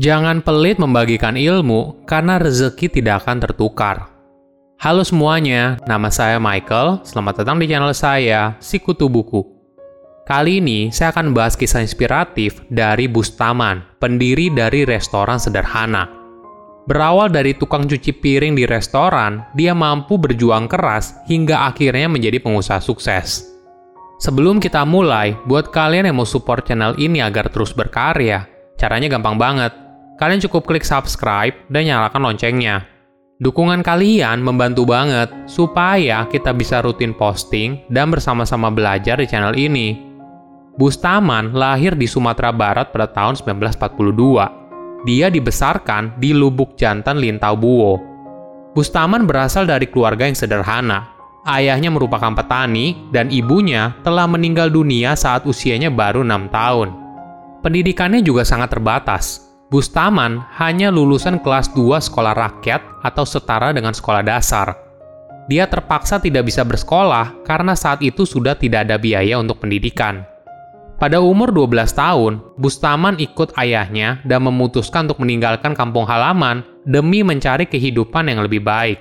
Jangan pelit membagikan ilmu karena rezeki tidak akan tertukar. Halo semuanya, nama saya Michael. Selamat datang di channel saya, Sikutu Buku. Kali ini saya akan bahas kisah inspiratif dari Bustaman, pendiri dari restoran sederhana. Berawal dari tukang cuci piring di restoran, dia mampu berjuang keras hingga akhirnya menjadi pengusaha sukses. Sebelum kita mulai, buat kalian yang mau support channel ini agar terus berkarya, caranya gampang banget kalian cukup klik subscribe dan nyalakan loncengnya. Dukungan kalian membantu banget supaya kita bisa rutin posting dan bersama-sama belajar di channel ini. Bustaman lahir di Sumatera Barat pada tahun 1942. Dia dibesarkan di Lubuk Jantan Lintau Buwo. Bustaman berasal dari keluarga yang sederhana. Ayahnya merupakan petani dan ibunya telah meninggal dunia saat usianya baru enam tahun. Pendidikannya juga sangat terbatas, Bustaman hanya lulusan kelas 2 sekolah rakyat atau setara dengan sekolah dasar. Dia terpaksa tidak bisa bersekolah karena saat itu sudah tidak ada biaya untuk pendidikan. Pada umur 12 tahun, Bustaman ikut ayahnya dan memutuskan untuk meninggalkan kampung halaman demi mencari kehidupan yang lebih baik.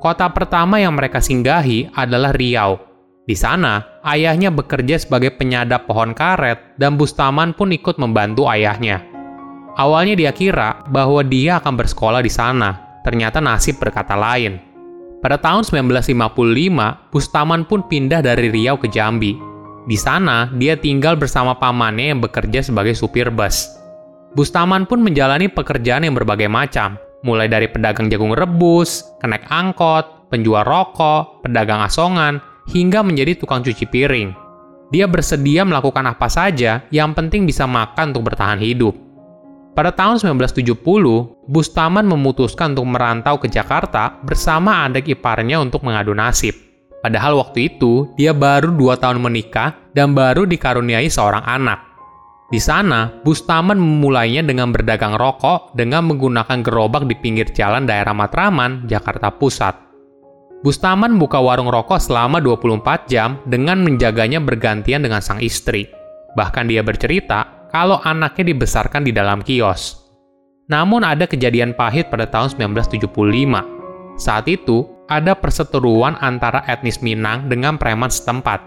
Kota pertama yang mereka singgahi adalah Riau. Di sana, ayahnya bekerja sebagai penyadap pohon karet dan Bustaman pun ikut membantu ayahnya. Awalnya dia kira bahwa dia akan bersekolah di sana, ternyata nasib berkata lain. Pada tahun 1955, Bustaman pun pindah dari Riau ke Jambi. Di sana, dia tinggal bersama pamannya yang bekerja sebagai supir bus. Bustaman pun menjalani pekerjaan yang berbagai macam, mulai dari pedagang jagung rebus, kenek angkot, penjual rokok, pedagang asongan, hingga menjadi tukang cuci piring. Dia bersedia melakukan apa saja yang penting bisa makan untuk bertahan hidup. Pada tahun 1970, Bustaman memutuskan untuk merantau ke Jakarta bersama adik iparnya untuk mengadu nasib. Padahal waktu itu, dia baru dua tahun menikah dan baru dikaruniai seorang anak. Di sana, Bustaman memulainya dengan berdagang rokok dengan menggunakan gerobak di pinggir jalan daerah Matraman, Jakarta Pusat. Bustaman buka warung rokok selama 24 jam dengan menjaganya bergantian dengan sang istri. Bahkan dia bercerita kalau anaknya dibesarkan di dalam kios. Namun ada kejadian pahit pada tahun 1975. Saat itu, ada perseteruan antara etnis Minang dengan preman setempat.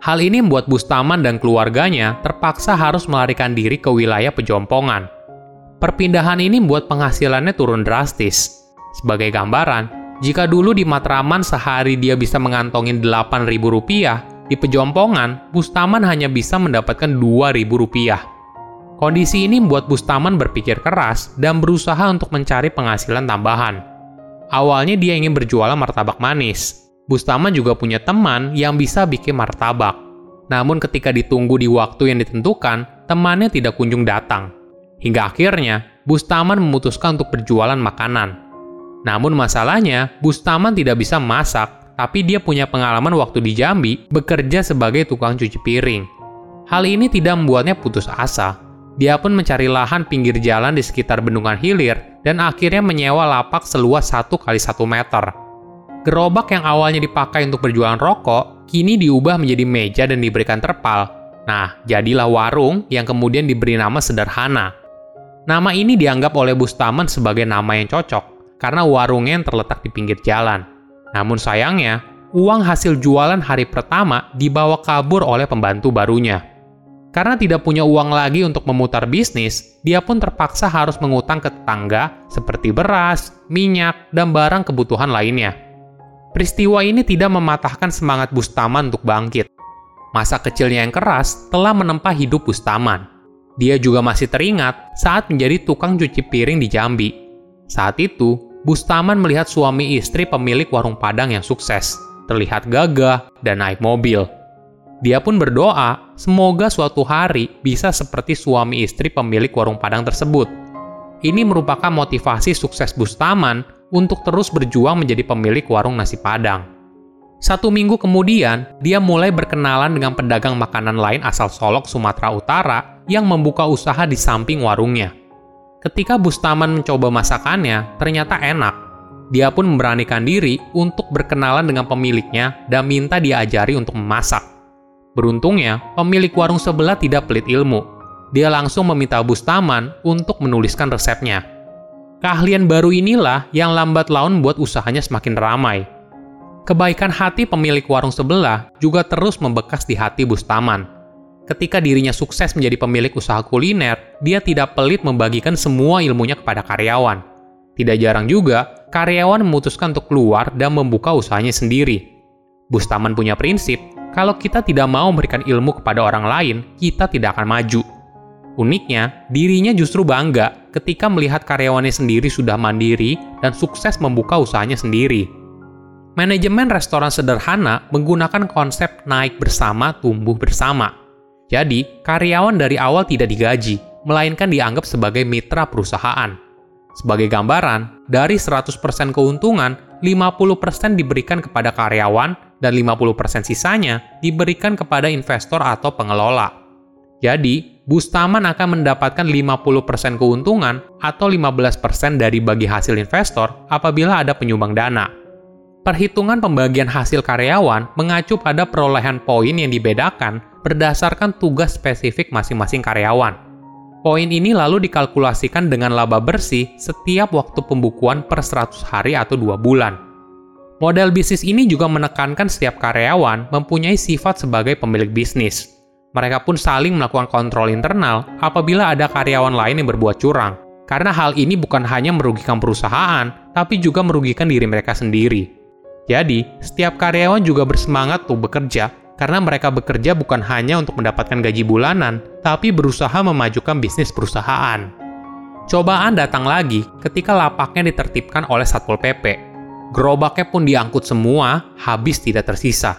Hal ini membuat Bustaman dan keluarganya terpaksa harus melarikan diri ke wilayah pejompongan. Perpindahan ini membuat penghasilannya turun drastis. Sebagai gambaran, jika dulu di Matraman sehari dia bisa mengantongin Rp8.000, di Pejompongan, Bustaman hanya bisa mendapatkan Rp2.000. Kondisi ini membuat Bustaman berpikir keras dan berusaha untuk mencari penghasilan tambahan. Awalnya dia ingin berjualan martabak manis. Bustaman juga punya teman yang bisa bikin martabak. Namun ketika ditunggu di waktu yang ditentukan, temannya tidak kunjung datang. Hingga akhirnya, Bustaman memutuskan untuk berjualan makanan. Namun masalahnya, Bustaman tidak bisa masak, tapi dia punya pengalaman waktu di Jambi bekerja sebagai tukang cuci piring. Hal ini tidak membuatnya putus asa, dia pun mencari lahan pinggir jalan di sekitar bendungan hilir dan akhirnya menyewa lapak seluas 1 kali 1 meter. Gerobak yang awalnya dipakai untuk berjualan rokok, kini diubah menjadi meja dan diberikan terpal. Nah, jadilah warung yang kemudian diberi nama sederhana. Nama ini dianggap oleh Bustaman sebagai nama yang cocok, karena warungnya yang terletak di pinggir jalan. Namun sayangnya, uang hasil jualan hari pertama dibawa kabur oleh pembantu barunya. Karena tidak punya uang lagi untuk memutar bisnis, dia pun terpaksa harus mengutang ke tetangga seperti beras, minyak, dan barang kebutuhan lainnya. Peristiwa ini tidak mematahkan semangat Bustaman untuk bangkit. Masa kecilnya yang keras telah menempa hidup Bustaman. Dia juga masih teringat saat menjadi tukang cuci piring di Jambi. Saat itu, Bustaman melihat suami istri pemilik warung Padang yang sukses, terlihat gagah dan naik mobil. Dia pun berdoa, semoga suatu hari bisa seperti suami istri pemilik warung Padang tersebut. Ini merupakan motivasi sukses Bustaman untuk terus berjuang menjadi pemilik warung nasi Padang. Satu minggu kemudian, dia mulai berkenalan dengan pedagang makanan lain asal Solok, Sumatera Utara yang membuka usaha di samping warungnya. Ketika Bustaman mencoba masakannya, ternyata enak. Dia pun memberanikan diri untuk berkenalan dengan pemiliknya dan minta diajari untuk memasak. Beruntungnya, pemilik warung sebelah tidak pelit ilmu. dia langsung meminta Bustaman untuk menuliskan resepnya. Keahlian baru inilah yang lambat laun buat usahanya semakin ramai. Kebaikan hati pemilik warung sebelah juga terus membekas di hati Bustaman. Ketika dirinya sukses menjadi pemilik usaha kuliner, dia tidak pelit membagikan semua ilmunya kepada karyawan. Tidak jarang juga, karyawan memutuskan untuk keluar dan membuka usahanya sendiri. Bustaman punya prinsip, kalau kita tidak mau memberikan ilmu kepada orang lain, kita tidak akan maju. Uniknya, dirinya justru bangga ketika melihat karyawannya sendiri sudah mandiri dan sukses membuka usahanya sendiri. Manajemen restoran sederhana menggunakan konsep naik bersama, tumbuh bersama. Jadi, karyawan dari awal tidak digaji, melainkan dianggap sebagai mitra perusahaan. Sebagai gambaran, dari 100% keuntungan, 50% diberikan kepada karyawan dan 50% sisanya diberikan kepada investor atau pengelola. Jadi, Bustaman akan mendapatkan 50% keuntungan atau 15% dari bagi hasil investor apabila ada penyumbang dana. Perhitungan pembagian hasil karyawan mengacu pada perolehan poin yang dibedakan berdasarkan tugas spesifik masing-masing karyawan. Poin ini lalu dikalkulasikan dengan laba bersih setiap waktu pembukuan per 100 hari atau 2 bulan. Model bisnis ini juga menekankan setiap karyawan mempunyai sifat sebagai pemilik bisnis. Mereka pun saling melakukan kontrol internal apabila ada karyawan lain yang berbuat curang, karena hal ini bukan hanya merugikan perusahaan, tapi juga merugikan diri mereka sendiri. Jadi, setiap karyawan juga bersemangat untuk bekerja karena mereka bekerja bukan hanya untuk mendapatkan gaji bulanan, tapi berusaha memajukan bisnis perusahaan. Cobaan datang lagi ketika lapaknya ditertibkan oleh Satpol PP. Gerobaknya pun diangkut semua, habis tidak tersisa.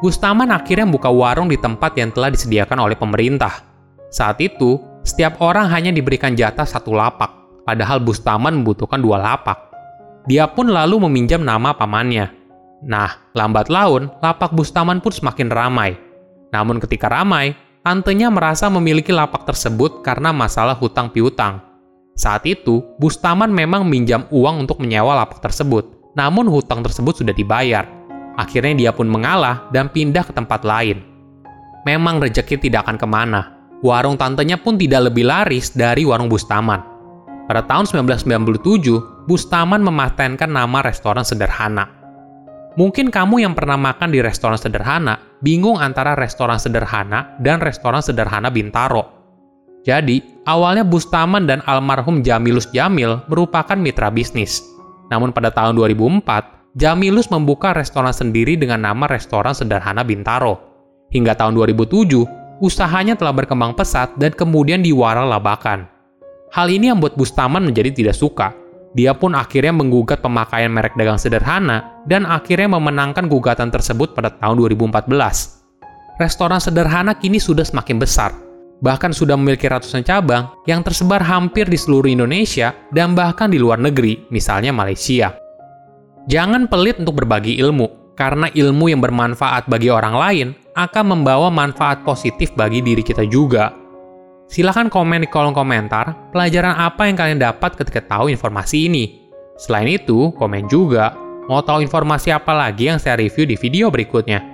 Gustaman akhirnya membuka warung di tempat yang telah disediakan oleh pemerintah. Saat itu, setiap orang hanya diberikan jatah satu lapak, padahal Bustaman membutuhkan dua lapak. Dia pun lalu meminjam nama pamannya. Nah, lambat laun, lapak Bustaman pun semakin ramai. Namun ketika ramai, tantenya merasa memiliki lapak tersebut karena masalah hutang piutang. Saat itu, Bustaman memang minjam uang untuk menyewa lapak tersebut, namun hutang tersebut sudah dibayar. Akhirnya dia pun mengalah dan pindah ke tempat lain. Memang rejeki tidak akan ke mana. Warung tantenya pun tidak lebih laris dari warung Bustaman. Pada tahun 1997, Bustaman mematenkan nama restoran sederhana. Mungkin kamu yang pernah makan di restoran sederhana bingung antara restoran sederhana dan restoran sederhana Bintaro. Jadi, awalnya Bustaman dan almarhum Jamilus Jamil merupakan mitra bisnis. Namun pada tahun 2004, Jamilus membuka restoran sendiri dengan nama Restoran Sederhana Bintaro. Hingga tahun 2007, usahanya telah berkembang pesat dan kemudian diwaralabakan. Hal ini yang membuat Bustaman menjadi tidak suka dia pun akhirnya menggugat pemakaian merek dagang sederhana dan akhirnya memenangkan gugatan tersebut pada tahun 2014. Restoran sederhana kini sudah semakin besar, bahkan sudah memiliki ratusan cabang yang tersebar hampir di seluruh Indonesia dan bahkan di luar negeri, misalnya Malaysia. Jangan pelit untuk berbagi ilmu, karena ilmu yang bermanfaat bagi orang lain akan membawa manfaat positif bagi diri kita juga. Silahkan komen di kolom komentar pelajaran apa yang kalian dapat ketika tahu informasi ini. Selain itu, komen juga mau tahu informasi apa lagi yang saya review di video berikutnya.